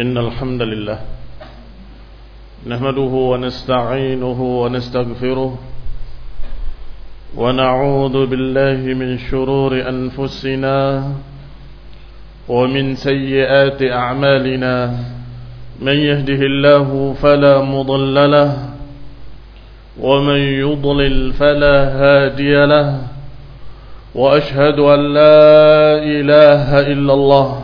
إن الحمد لله نحمده ونستعينه ونستغفره ونعوذ بالله من شرور أنفسنا ومن سيئات أعمالنا من يهده الله فلا مضل له ومن يضلل فلا هادي له وأشهد أن لا إله إلا الله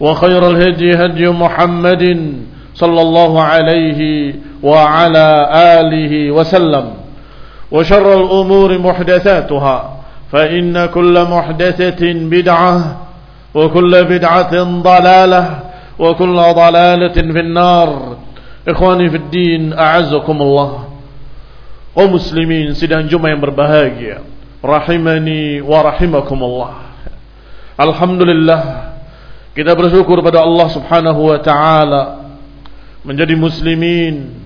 وخير الهدي هدي محمد صلى الله عليه وعلى آله وسلم وشر الأمور محدثاتها فإن كل محدثة بدعة وكل بدعة ضلالة وكل ضلالة في النار. إخواني في الدين أعزكم الله. ومسلمين سيدان جمع yang berbahagia rahimani wa rahimakumullah Alhamdulillah Kita bersyukur pada Allah Subhanahu wa taala menjadi muslimin,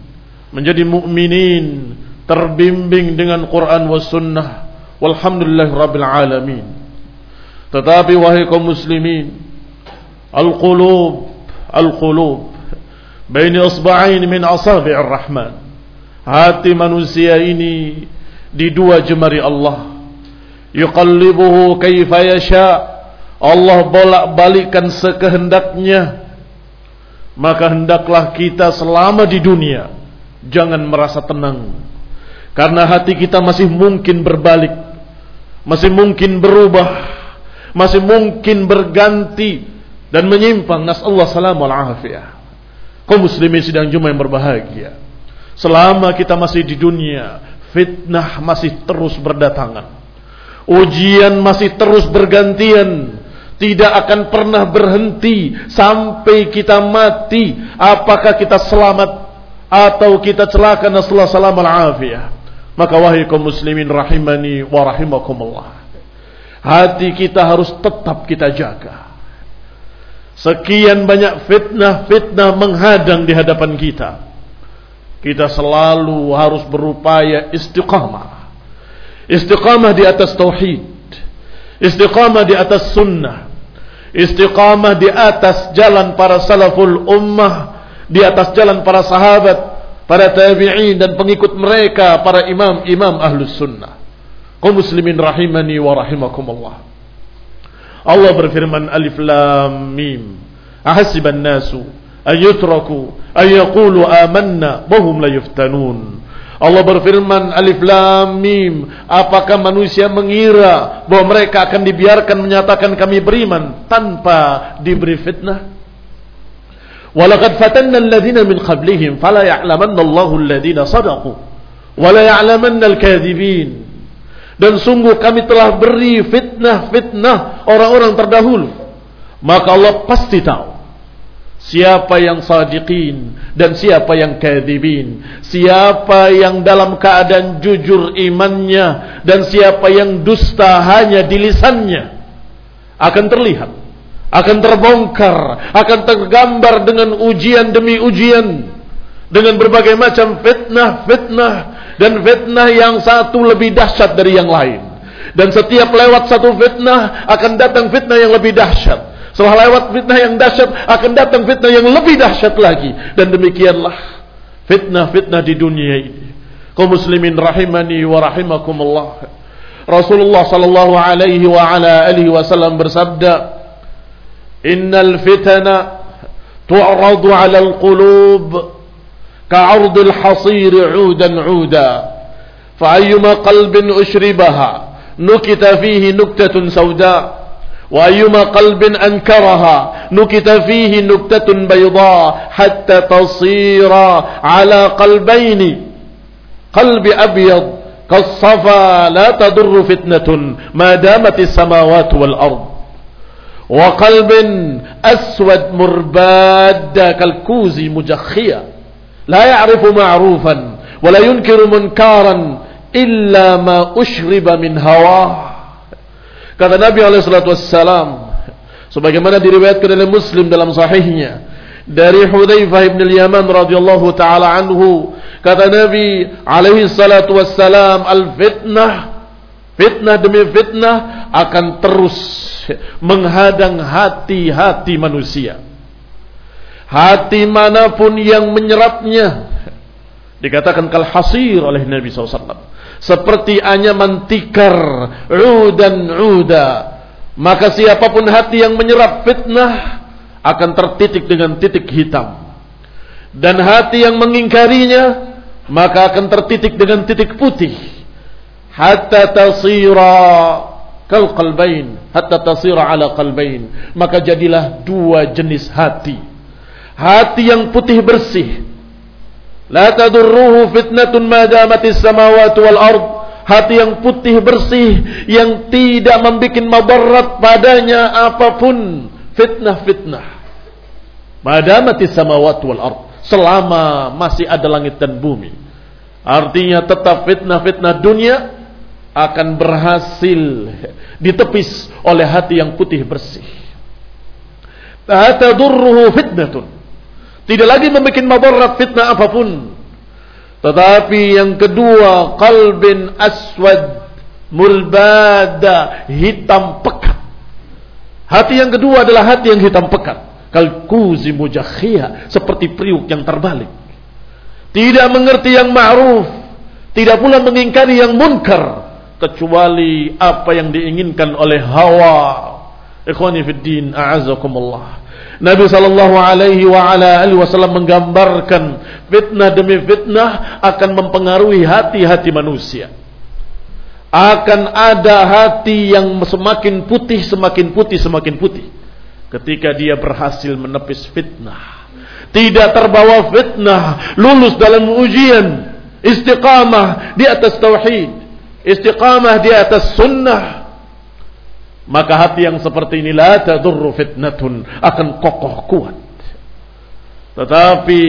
menjadi mukminin, terbimbing dengan Quran was sunnah. Walhamdulillah rabbil alamin. Tetapi wahai kaum muslimin, al-qulub al-qulub baini asba'ain min asabi'ir rahman. Hati manusia ini di dua jemari Allah. Yuqallibuhu kaifa yasha' Allah bolak-balikkan sekehendaknya maka hendaklah kita selama di dunia jangan merasa tenang. Karena hati kita masih mungkin berbalik masih mungkin berubah masih mungkin berganti dan menyimpang nasallahu salamul afiyah kaum muslimin sedang jumlah yang berbahagia. Selama kita masih di dunia fitnah masih terus berdatangan. Ujian masih terus bergantian tidak akan pernah berhenti sampai kita mati. Apakah kita selamat atau kita celaka nasallahu salam al-afiyah? Maka wahai kaum muslimin rahimani wa rahimakumullah hati kita harus tetap kita jaga. Sekian banyak fitnah-fitnah menghadang di hadapan kita. Kita selalu harus berupaya istiqamah. Istiqamah di atas tauhid istiqamah di atas sunnah. Istiqamah di atas jalan para salaful ummah. Di atas jalan para sahabat para tabi'in dan pengikut mereka para imam-imam ahlus sunnah. Kaum muslimin rahimani wa rahimakumullah. Allah berfirman alif lam mim. Ahasiban nasu ayutraku ayaqulu amanna wa hum la yuftanun Allah berfirman alif lam mim. Apakah manusia mengira bahwa mereka akan dibiarkan menyatakan kami beriman tanpa diberi fitnah? Walaqad fatanna alladhina min qablihim fala ya'lamanna Allahu alladhina sadaqu wala ya'lamanna al-kadhibin. Dan sungguh kami telah beri fitnah-fitnah orang-orang terdahulu. Maka Allah pasti tahu Siapa yang sadiqin dan siapa yang kadhibin. Siapa yang dalam keadaan jujur imannya dan siapa yang dusta hanya di lisannya. Akan terlihat, akan terbongkar, akan tergambar dengan ujian demi ujian. Dengan berbagai macam fitnah-fitnah Dan fitnah yang satu lebih dahsyat dari yang lain. Dan setiap lewat satu fitnah akan datang fitnah yang lebih dahsyat. Setelah lewat fitnah yang dahsyat, akan datang fitnah yang lebih dahsyat lagi. Dan demikianlah fitnah-fitnah di dunia ini. Kau muslimin rahimani wa rahimakumullah. Rasulullah sallallahu alaihi wa ala alihi wasallam bersabda, "Innal fitana tu'radu 'ala al-qulub ka'ard al-hasir 'udan 'uda." Fa ayyuma qalbin ushribaha nukita fihi nuktatu وأيما قلب أنكرها نكت فيه نكتة بيضاء حتى تصير على قلبين. قلب أبيض كالصفا لا تضر فتنة ما دامت السماوات والأرض. وقلب أسود مرباد كالكوز مجخيا لا يعرف معروفا ولا ينكر منكارا إلا ما أشرب من هواه. Kata Nabi wassalam sebagaimana diriwayatkan oleh Muslim dalam sahihnya dari Hudzaifah bin al-Yaman radhiyallahu taala anhu kata Nabi alaihi al fitnah fitnah demi fitnah akan terus menghadang hati-hati manusia. Hati mana pun yang menyerapnya dikatakan kal hasir oleh Nabi SAW. Seperti anyaman tikar, udan uda. Maka siapa pun hati yang menyerap fitnah akan tertitik dengan titik hitam. Dan hati yang mengingkarinya maka akan tertitik dengan titik putih. Hatta tasira kal qalbain hatta tasira ala qalbain maka jadilah dua jenis hati hati yang putih bersih la tadurruhu fitnatun ma damatis samawati wal ard hati yang putih bersih yang tidak membuat mabarat padanya apa pun fitnah-fitnah madamati samawati wal ard selama masih ada langit dan bumi artinya tetap fitnah-fitnah dunia akan berhasil ditepis oleh hati yang putih bersih. Tatadurruhu fitnatun. Tidak lagi membuat mabarat fitnah apa pun. Tetapi yang kedua, qalbin aswad mulbada, hitam pekat. Hati yang kedua adalah hati yang hitam pekat. Kalkuzi mujakhiyah, seperti priuk yang terbalik. Tidak mengerti yang ma'ruf, tidak pula mengingkari yang munkar kecuali apa yang diinginkan oleh hawa. Ikhwani fid din, a'azzakumullah. Nabi sallallahu alaihi wa ala alihi wasallam menggambarkan fitnah demi fitnah akan mempengaruhi hati-hati manusia. Akan ada hati yang semakin putih, semakin putih, semakin putih. Ketika dia berhasil menepis fitnah. Tidak terbawa fitnah, lulus dalam ujian, istiqamah di atas tauhid istiqamah di atas sunnah maka hati yang seperti ini la tadurru fitnatun akan kokoh kuat tetapi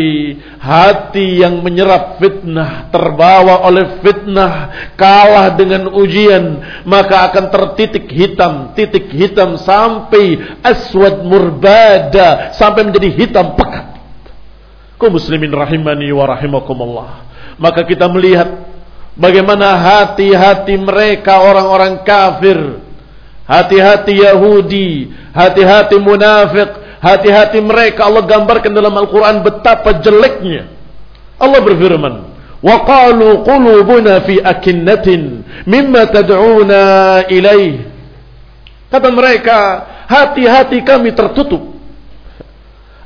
hati yang menyerap fitnah terbawa oleh fitnah kalah dengan ujian maka akan tertitik hitam titik hitam sampai aswad murbada sampai menjadi hitam pekat kaum muslimin rahimani wa rahimakumullah maka kita melihat Bagaimana hati-hati mereka orang-orang kafir. Hati-hati Yahudi. Hati-hati munafik. Hati-hati mereka Allah gambarkan dalam Al-Quran betapa jeleknya. Allah berfirman. وَقَالُوا قُلُوبُنَا فِي أَكِنَّةٍ مِمَّا تَدْعُونَا إِلَيْهِ Kata mereka, hati-hati kami tertutup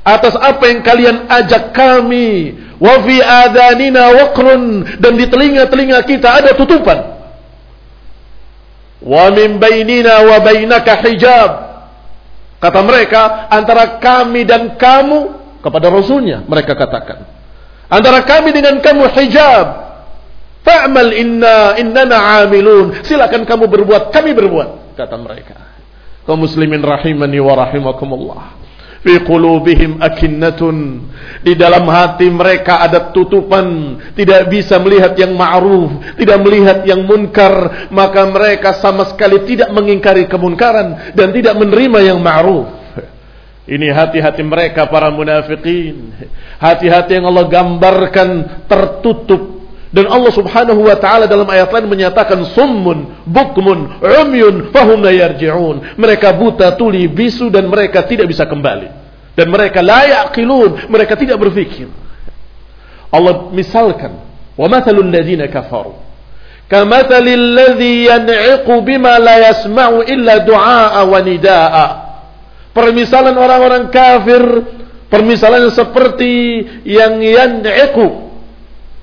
atas apa yang kalian ajak kami wa fi adanina waqrun dan di telinga-telinga kita ada tutupan wa min bainina wa bainaka hijab. Kata mereka antara kami dan kamu kepada rasulnya mereka katakan. Antara kami dengan kamu hijab. Fa'mal inna innana amilun silakan kamu berbuat kami berbuat kata mereka. Kaum muslimin rahimani wa rahimakumullah fi qulubihim akinnatun. Di dalam hati mereka ada tutupan. Tidak bisa melihat yang ma'ruf tidak melihat yang munkar. Maka mereka sama sekali tidak mengingkari kemunkaran dan tidak menerima yang ma'ruf. Ini hati-hati mereka para munafikin. Hati-hati yang Allah gambarkan tertutup Dan Allah Subhanahu wa taala dalam ayat lain menyatakan summun, bukmun, umyun fahum yarji'un. Mereka buta, tuli, bisu dan mereka tidak bisa kembali. Dan mereka la yaqilun, mereka tidak berfikir. Allah misalkan, wa mathalul ladzina kafaru kamathalil ladzi yan'iqu bima la yasma'u illa du'a wa nidaa. Permisalan orang-orang kafir, permisalan seperti yang yan'iqu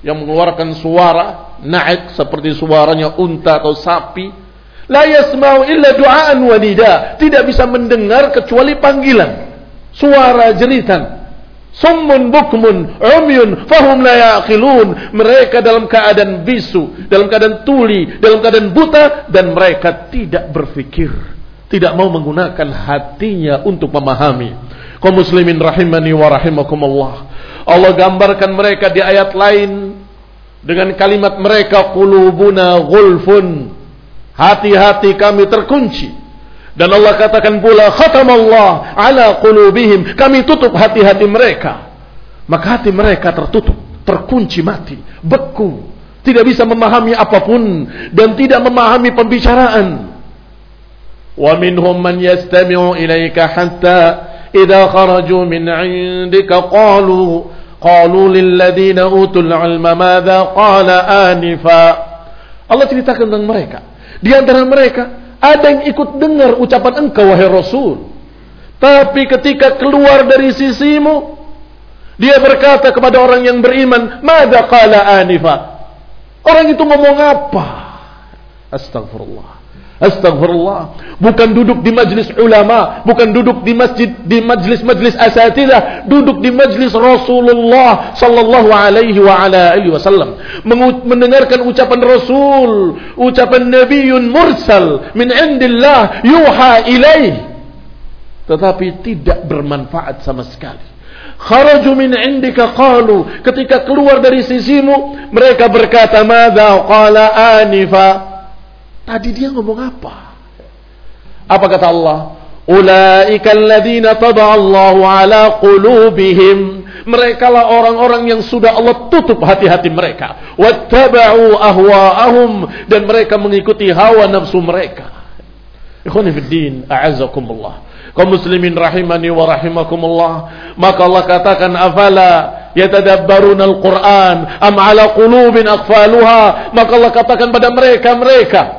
yang mengeluarkan suara naik seperti suaranya unta atau sapi. La yasma'u illa du'aan wa nida. Tidak bisa mendengar kecuali panggilan. Suara jeritan summun bukmun umyun fahum la yaqilun. Mereka dalam keadaan bisu dalam keadaan tuli dalam keadaan buta dan mereka tidak berfikir. Tidak mau menggunakan hatinya untuk memahami. Kaum muslimin rahimani wa rahimakumullah Allah gambarkan mereka di ayat lain dengan kalimat mereka qulubuna ghulfun. Hati-hati kami terkunci. Dan Allah katakan pula khatamallah ala qulubihim. Kami tutup hati-hati mereka. Maka hati mereka tertutup, terkunci mati, beku, tidak bisa memahami apa pun dan tidak memahami pembicaraan. Wa minhum man yastami'u ilaika hatta idza kharaju min 'indika qalu qalu lilladina utul ilma madza qala anifa. Allah ceritakan tentang mereka. Di antara mereka ada yang ikut dengar ucapan engkau wahai Rasul. Tapi ketika keluar dari sisimu dia berkata kepada orang yang beriman madza qala anifa? Orang itu ngomong apa? Astagfirullah Astagfirullah. Bukan duduk di majlis ulama, bukan duduk di masjid di majlis-majlis asatidah, duduk di majlis Rasulullah sallallahu alaihi wa ala alihi wasallam. Mendengarkan ucapan Rasul, ucapan Nabiun mursal min indillah yuha ilaih. Tetapi tidak bermanfaat sama sekali. Kharaju min indika qalu ketika keluar dari sisimu mereka berkata madza qala anifa Tadi dia ngomong apa? Apa kata Allah? Ulaika alladziina Allahu ala qulubihim. Mereka lah orang-orang yang sudah Allah tutup hati-hati mereka. Wattaba'u ahwa'ahum dan mereka mengikuti hawa nafsu mereka. Ikhwani fid din, a'azzakumullah. Kaum muslimin rahimani wa rahimakumullah. Maka Allah katakan afala yatadabbaruna al-Qur'an am ala qulubin aqfaluha. Maka Allah katakan pada mereka mereka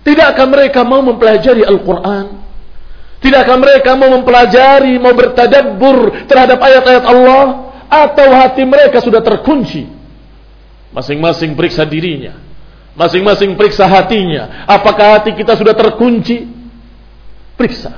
Tidakkah mereka mau mempelajari Al-Quran? Tidakkah mereka mau mempelajari, mau bertadabbur terhadap ayat-ayat Allah? Atau hati mereka sudah terkunci? Masing-masing periksa dirinya. Masing-masing periksa hatinya. Apakah hati kita sudah terkunci? Periksa.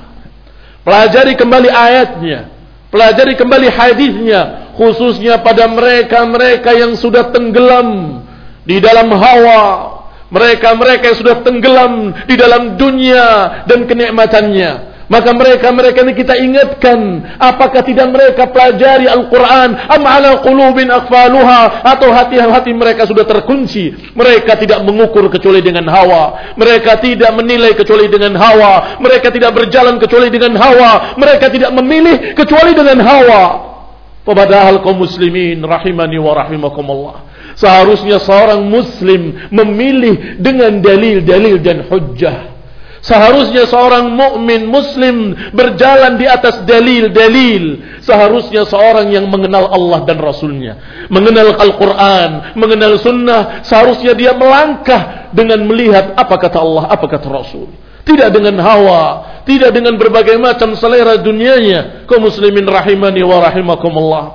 Pelajari kembali ayatnya. Pelajari kembali hadisnya. Khususnya pada mereka-mereka yang sudah tenggelam di dalam hawa, mereka-mereka yang sudah tenggelam di dalam dunia dan kenikmatannya. Maka mereka-mereka ini kita ingatkan, apakah tidak mereka pelajari Al-Quran? Am ala qulubin akfaluha atau hati-hati mereka sudah terkunci. Mereka tidak mengukur kecuali dengan hawa. Mereka tidak menilai kecuali dengan hawa. Mereka tidak berjalan kecuali dengan hawa. Mereka tidak memilih kecuali dengan hawa. Padahal kaum muslimin rahimani wa rahimakumullah. Seharusnya seorang muslim memilih dengan dalil-dalil dan hujjah. Seharusnya seorang mukmin muslim berjalan di atas dalil-dalil. Seharusnya seorang yang mengenal Allah dan Rasulnya. Mengenal Al-Quran, mengenal sunnah. Seharusnya dia melangkah dengan melihat apa kata Allah, apa kata Rasul. Tidak dengan hawa, tidak dengan berbagai macam selera dunianya. Kau muslimin rahimani wa rahimakumullah.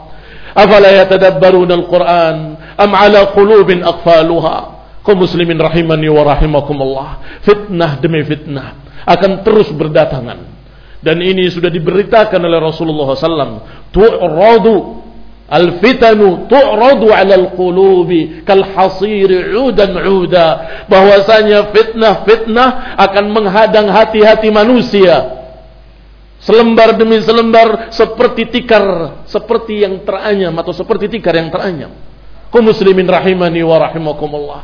Afala yatadabbaruna Al-Quran am ala qulubin aqfaluha? Kaum muslimin rahimani wa rahimakumullah. Fitnah demi fitnah akan terus berdatangan. Dan ini sudah diberitakan oleh Rasulullah SAW tu'radu al-fitanu tu'radu ala al-qulubi kal hasiri udan uda. Bahwasanya fitnah-fitnah akan menghadang hati-hati manusia. Selembar demi selembar seperti tikar seperti yang teranyam atau seperti tikar yang teranyam Kau muslimin rahimani wa rahimakumullah.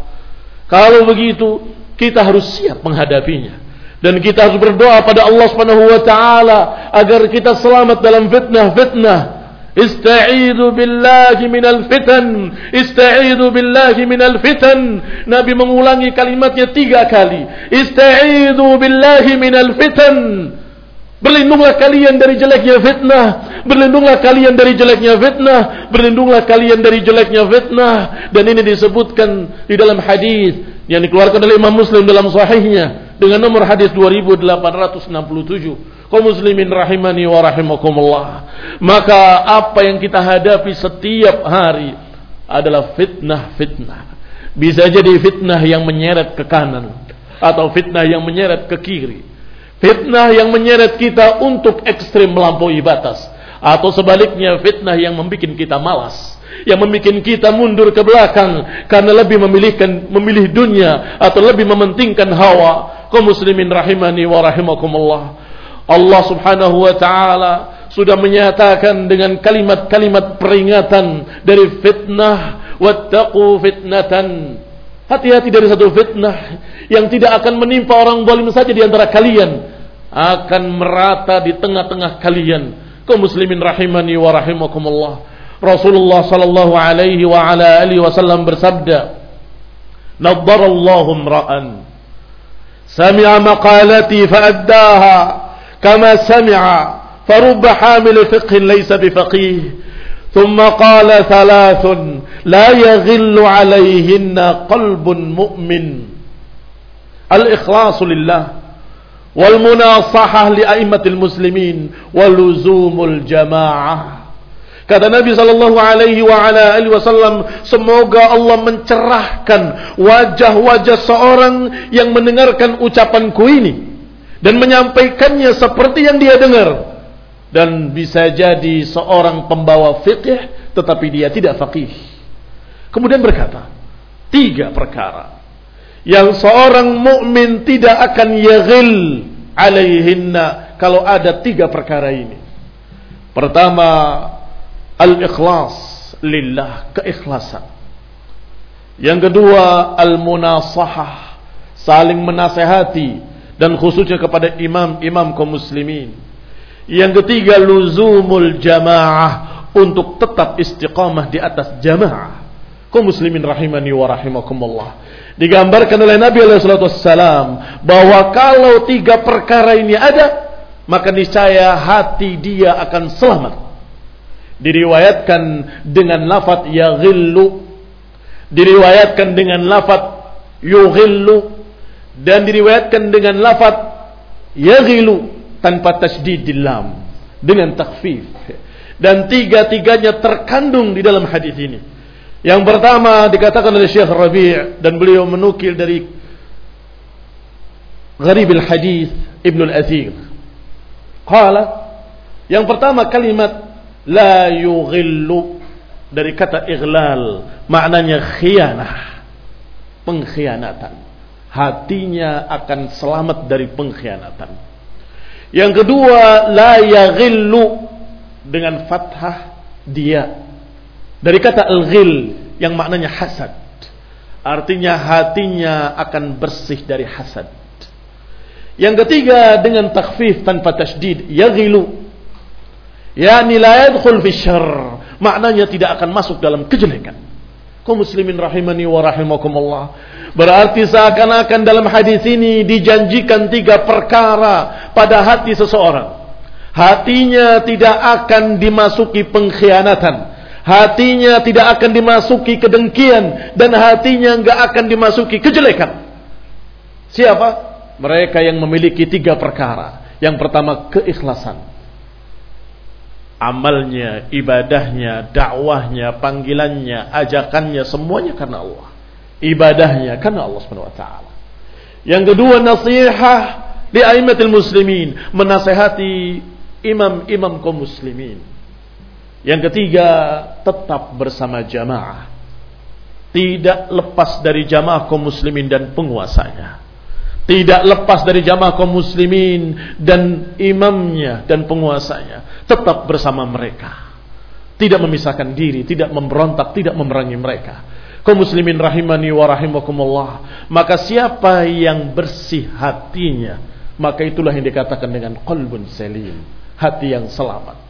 Kalau begitu, kita harus siap menghadapinya. Dan kita harus berdoa pada Allah Subhanahu wa taala agar kita selamat dalam fitnah-fitnah Ista'idhu billahi minal fitan. Ista'idhu billahi minal fitan. Nabi mengulangi kalimatnya tiga kali. Ista'idhu billahi minal fitan. Berlindunglah kalian dari jeleknya fitnah. Berlindunglah kalian dari jeleknya fitnah. Berlindunglah kalian dari jeleknya fitnah. Dan ini disebutkan di dalam hadis yang dikeluarkan oleh Imam Muslim dalam sahihnya dengan nomor hadis 2867 kaum muslimin rahimani wa rahimakumullah. Maka apa yang kita hadapi setiap hari adalah fitnah-fitnah. Bisa jadi fitnah yang menyeret ke kanan atau fitnah yang menyeret ke kiri. Fitnah yang menyeret kita untuk ekstrim melampaui batas. Atau sebaliknya fitnah yang membuat kita malas. Yang membuat kita mundur ke belakang karena lebih memilihkan memilih dunia atau lebih mementingkan hawa. Kaum muslimin rahimani wa rahimakumullah. Allah subhanahu wa ta'ala sudah menyatakan dengan kalimat-kalimat peringatan dari fitnah wattaqu fitnatan. Hati-hati dari satu fitnah yang tidak akan menimpa orang zalim saja di antara kalian akan merata di tengah-tengah kalian kaum muslimin rahimani wa rahimakumullah Rasulullah sallallahu alaihi wa ala alihi wasallam bersabda nadharallahu imra'an sami'a maqalati fa'addaha كما سمع فرب حامل فقه ليس بفقيه ثم قال ثلاث لا يغل عليهن قلب مؤمن الإخلاص لله wal munasahah li aimatil muslimin waluzumul jamaah. Kata Nabi sallallahu alaihi wa ala alihi wasallam semoga Allah mencerahkan wajah-wajah seorang yang mendengarkan ucapanku ini dan menyampaikannya seperti yang dia dengar. Dan bisa jadi seorang pembawa fikih tetapi dia tidak faqih. Kemudian berkata tiga perkara yang seorang mukmin tidak akan yaghil alaihinna kalau ada tiga perkara ini. Pertama, al-ikhlas lillah, keikhlasan. Yang kedua, al-munasahah, saling menasehati dan khususnya kepada imam-imam kaum muslimin. Yang ketiga luzumul jamaah untuk tetap istiqamah di atas jamaah. Kaum muslimin rahimani wa rahimakumullah. Digambarkan oleh Nabi wasallam bahwa kalau tiga perkara ini ada, maka niscaya hati dia akan selamat. Diriwayatkan dengan lafaz yaghillu. Diriwayatkan dengan lafaz yughillu dan diriwayatkan dengan lafaz yaghilu tanpa tasdid dengan takfif dan tiga-tiganya terkandung di dalam hadis ini yang pertama dikatakan oleh Syekh Rabi' dan beliau menukil dari Gharib al-Hadis Ibn al-Athir qala yang pertama kalimat la yughillu dari kata ighlal maknanya khianah pengkhianatan hatinya akan selamat dari pengkhianatan. Yang kedua, la yaghillu dengan fathah dia. Dari kata al-ghil yang maknanya hasad. Artinya hatinya akan bersih dari hasad. Yang ketiga dengan takhfif tanpa tasdid, yaghilu. Yani la yadkhul fi syarr. Maknanya tidak akan masuk dalam kejelekan. Kau muslimin rahimani wa rahimakumullah. Berarti seakan-akan dalam hadis ini dijanjikan tiga perkara pada hati seseorang. Hatinya tidak akan dimasuki pengkhianatan. Hatinya tidak akan dimasuki kedengkian. Dan hatinya enggak akan dimasuki kejelekan. Siapa? Mereka yang memiliki tiga perkara. Yang pertama keikhlasan. Amalnya, ibadahnya, dakwahnya, panggilannya, ajakannya, semuanya karena Allah ibadahnya karena Allah Subhanahu wa taala. Yang kedua nasihat aimatul muslimin, menasehati imam-imam kaum muslimin. Yang ketiga, tetap bersama jamaah. Tidak lepas dari jamaah kaum muslimin dan penguasanya. Tidak lepas dari jamaah kaum muslimin dan imamnya dan penguasanya. Tetap bersama mereka. Tidak memisahkan diri, tidak memberontak, tidak memerangi mereka kaum muslimin rahimani wa rahimakumullah maka siapa yang bersih hatinya maka itulah yang dikatakan dengan qalbun salim hati yang selamat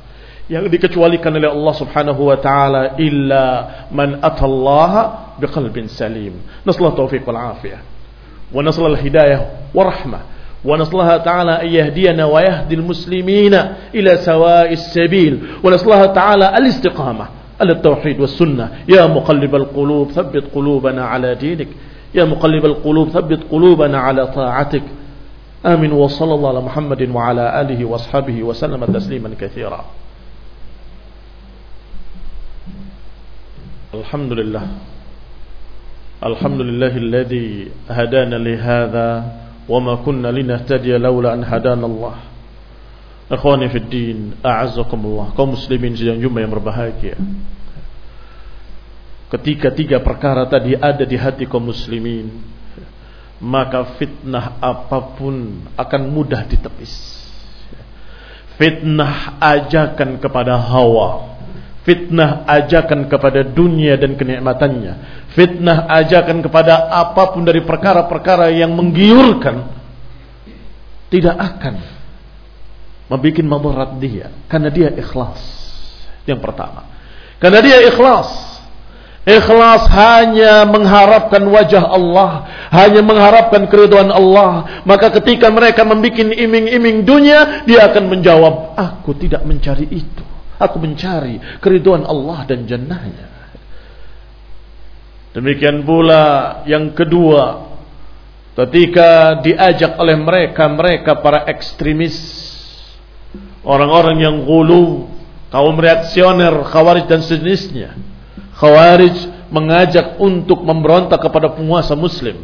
yang dikecualikan oleh Allah Subhanahu wa taala illa man atallaha biqalbin salim. Nasallahu taufiq wal afiyah. Wa nasallahu hidayah wa rahmah. ونسأل الله تعالى أن يهدينا ويهدي المسلمين إلى سواء السبيل ونسأل الله تعالى الاستقامة على التوحيد والسنة يا مقلب القلوب ثبت قلوبنا على دينك يا مقلب القلوب ثبت قلوبنا على طاعتك آمين وصلى الله على محمد وعلى آله وأصحابه وسلم تسليما كثيرا الحمد لله الحمد لله الذي هدانا لهذا وما كنا لنهتدي لولا أن هدانا الله Ikhwani fi din, a'azzakumullah. Kaum muslimin sidang Jumat yang berbahagia. Ketika tiga perkara tadi ada di hati kaum muslimin, maka fitnah apa pun akan mudah ditepis. Fitnah ajakan kepada hawa, Fitnah ajakan kepada dunia dan kenikmatannya. Fitnah ajakan kepada apa pun dari perkara-perkara yang menggiurkan. Tidak akan membuat madarat dia. Karena dia ikhlas. Yang pertama. Karena dia ikhlas. Ikhlas hanya mengharapkan wajah Allah. Hanya mengharapkan keriduan Allah. Maka ketika mereka membuat iming-iming dunia. Dia akan menjawab. Aku tidak mencari itu. Aku mencari keriduan Allah dan jannahnya. Demikian pula yang kedua, ketika diajak oleh mereka, mereka para ekstremis, orang-orang yang gulu, kaum reaksioner, khawarij dan sejenisnya. Khawarij mengajak untuk memberontak kepada penguasa muslim.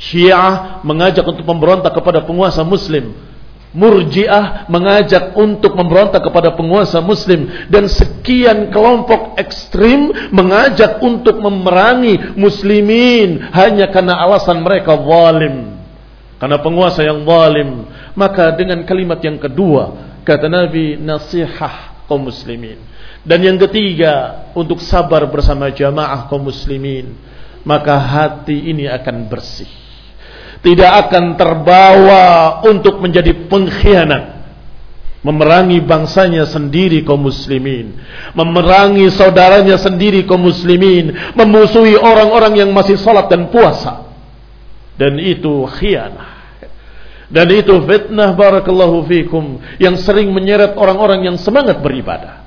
Syiah mengajak untuk memberontak kepada penguasa muslim. Murji'ah mengajak untuk memberontak kepada penguasa muslim dan sekian kelompok ekstrim mengajak untuk memerangi muslimin hanya karena alasan mereka zalim. Karena penguasa yang zalim, maka dengan kalimat yang kedua kata Nabi nasihah kaum muslimin. Dan yang ketiga untuk sabar bersama jamaah kaum muslimin, maka hati ini akan bersih tidak akan terbawa untuk menjadi pengkhianat. Memerangi bangsanya sendiri kaum muslimin. Memerangi saudaranya sendiri kaum muslimin. Memusuhi orang-orang yang masih salat dan puasa. Dan itu khianah. Dan itu fitnah barakallahu fikum yang sering menyeret orang-orang yang semangat beribadah.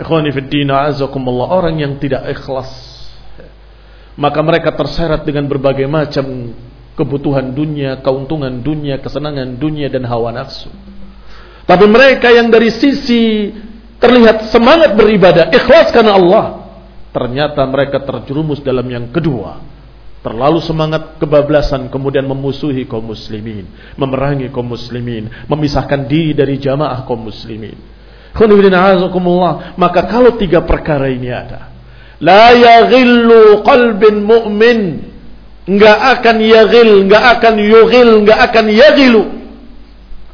Ikhwani fid azakumullah orang yang tidak ikhlas maka mereka terseret dengan berbagai macam kebutuhan dunia, keuntungan dunia, kesenangan dunia dan hawa nafsu. Tapi mereka yang dari sisi terlihat semangat beribadah, ikhlas karena Allah, ternyata mereka terjerumus dalam yang kedua. Terlalu semangat kebablasan kemudian memusuhi kaum muslimin, memerangi kaum muslimin, memisahkan diri dari jamaah kaum muslimin. Maka kalau tiga perkara ini ada, la yaghillu qalbin mu'min nggak akan yagil, nggak akan yugil, nggak akan yagilu.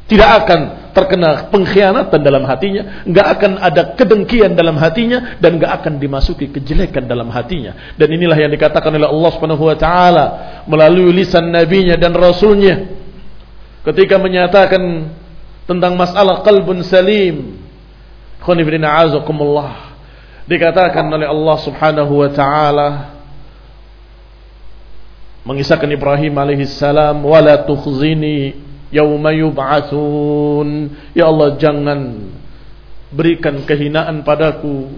Tidak akan terkena pengkhianatan dalam hatinya, nggak akan ada kedengkian dalam hatinya dan nggak akan dimasuki kejelekan dalam hatinya. Dan inilah yang dikatakan oleh Allah Subhanahu wa taala melalui lisan nabinya dan rasulnya ketika menyatakan tentang masalah qalbun salim. Khonifidina azakumullah. Dikatakan oleh Allah Subhanahu wa taala mengisahkan Ibrahim alaihissalam wala tukhzini yauma yub'atsun ya Allah jangan berikan kehinaan padaku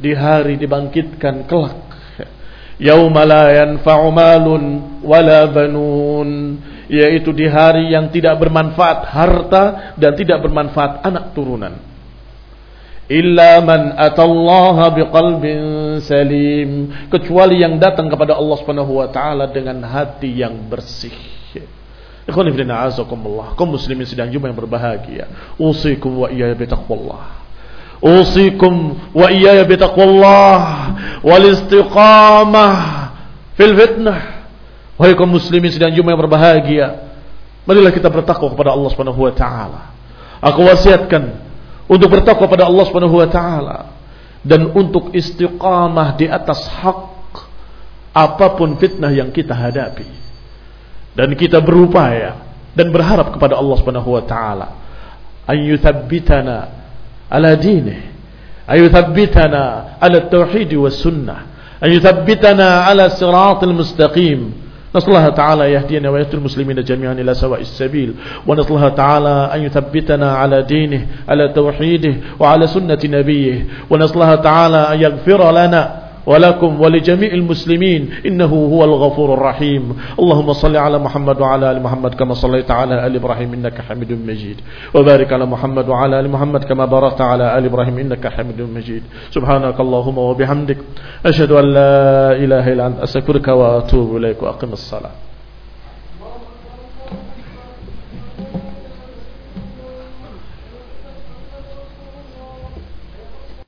di hari dibangkitkan kelak. Yauma la yanfa'u malun wala banun. Yaitu di hari yang tidak bermanfaat harta dan tidak bermanfaat anak turunan illa man atallaha biqalbin salim. Kecuali yang datang kepada Allah Subhanahu wa taala dengan hati yang bersih. Ikhwan fillah a'azakumullah. Kaum muslimin sedang jumpa yang berbahagia. Usikum wa iyaya bitaqwallah usikum wa iyaya bitaqwallah wal istiqamah fil fitnah. Wahai kaum muslimin sedang jumpa yang berbahagia marilah kita bertakwa kepada Allah Subhanahu wa taala. Aku wasiatkan untuk bertakwa pada Allah Subhanahu wa taala. Dan untuk istiqamah di atas hak apa pun fitnah yang kita hadapi. Dan kita berupaya dan berharap kepada Allah Subhanahu wa taala. An yuthabbitana ala dinih. An yuthabbitana ala tauhid wa sunnah. An yuthabbitana ala siratal mustaqim. نسأل الله تعالى يهدينا ويهدي المسلمين جميعا إلى سواء السبيل ونسأل الله تعالى أن يثبتنا على دينه على توحيده وعلى سنة نبيه ونسأل الله تعالى أن يغفر لنا ولكم ولجميع المسلمين إنه هو الغفور الرحيم. اللهم صل على محمد وعلى آل محمد كما صليت على آل إبراهيم إنك حميد مجيد. وبارك على محمد وعلى آل محمد كما باركت على آل إبراهيم إنك حميد مجيد. سبحانك اللهم وبحمدك. أشهد أن لا إله إلا أنت. أستغفرك وأتوب إليك وأقم الصلاة.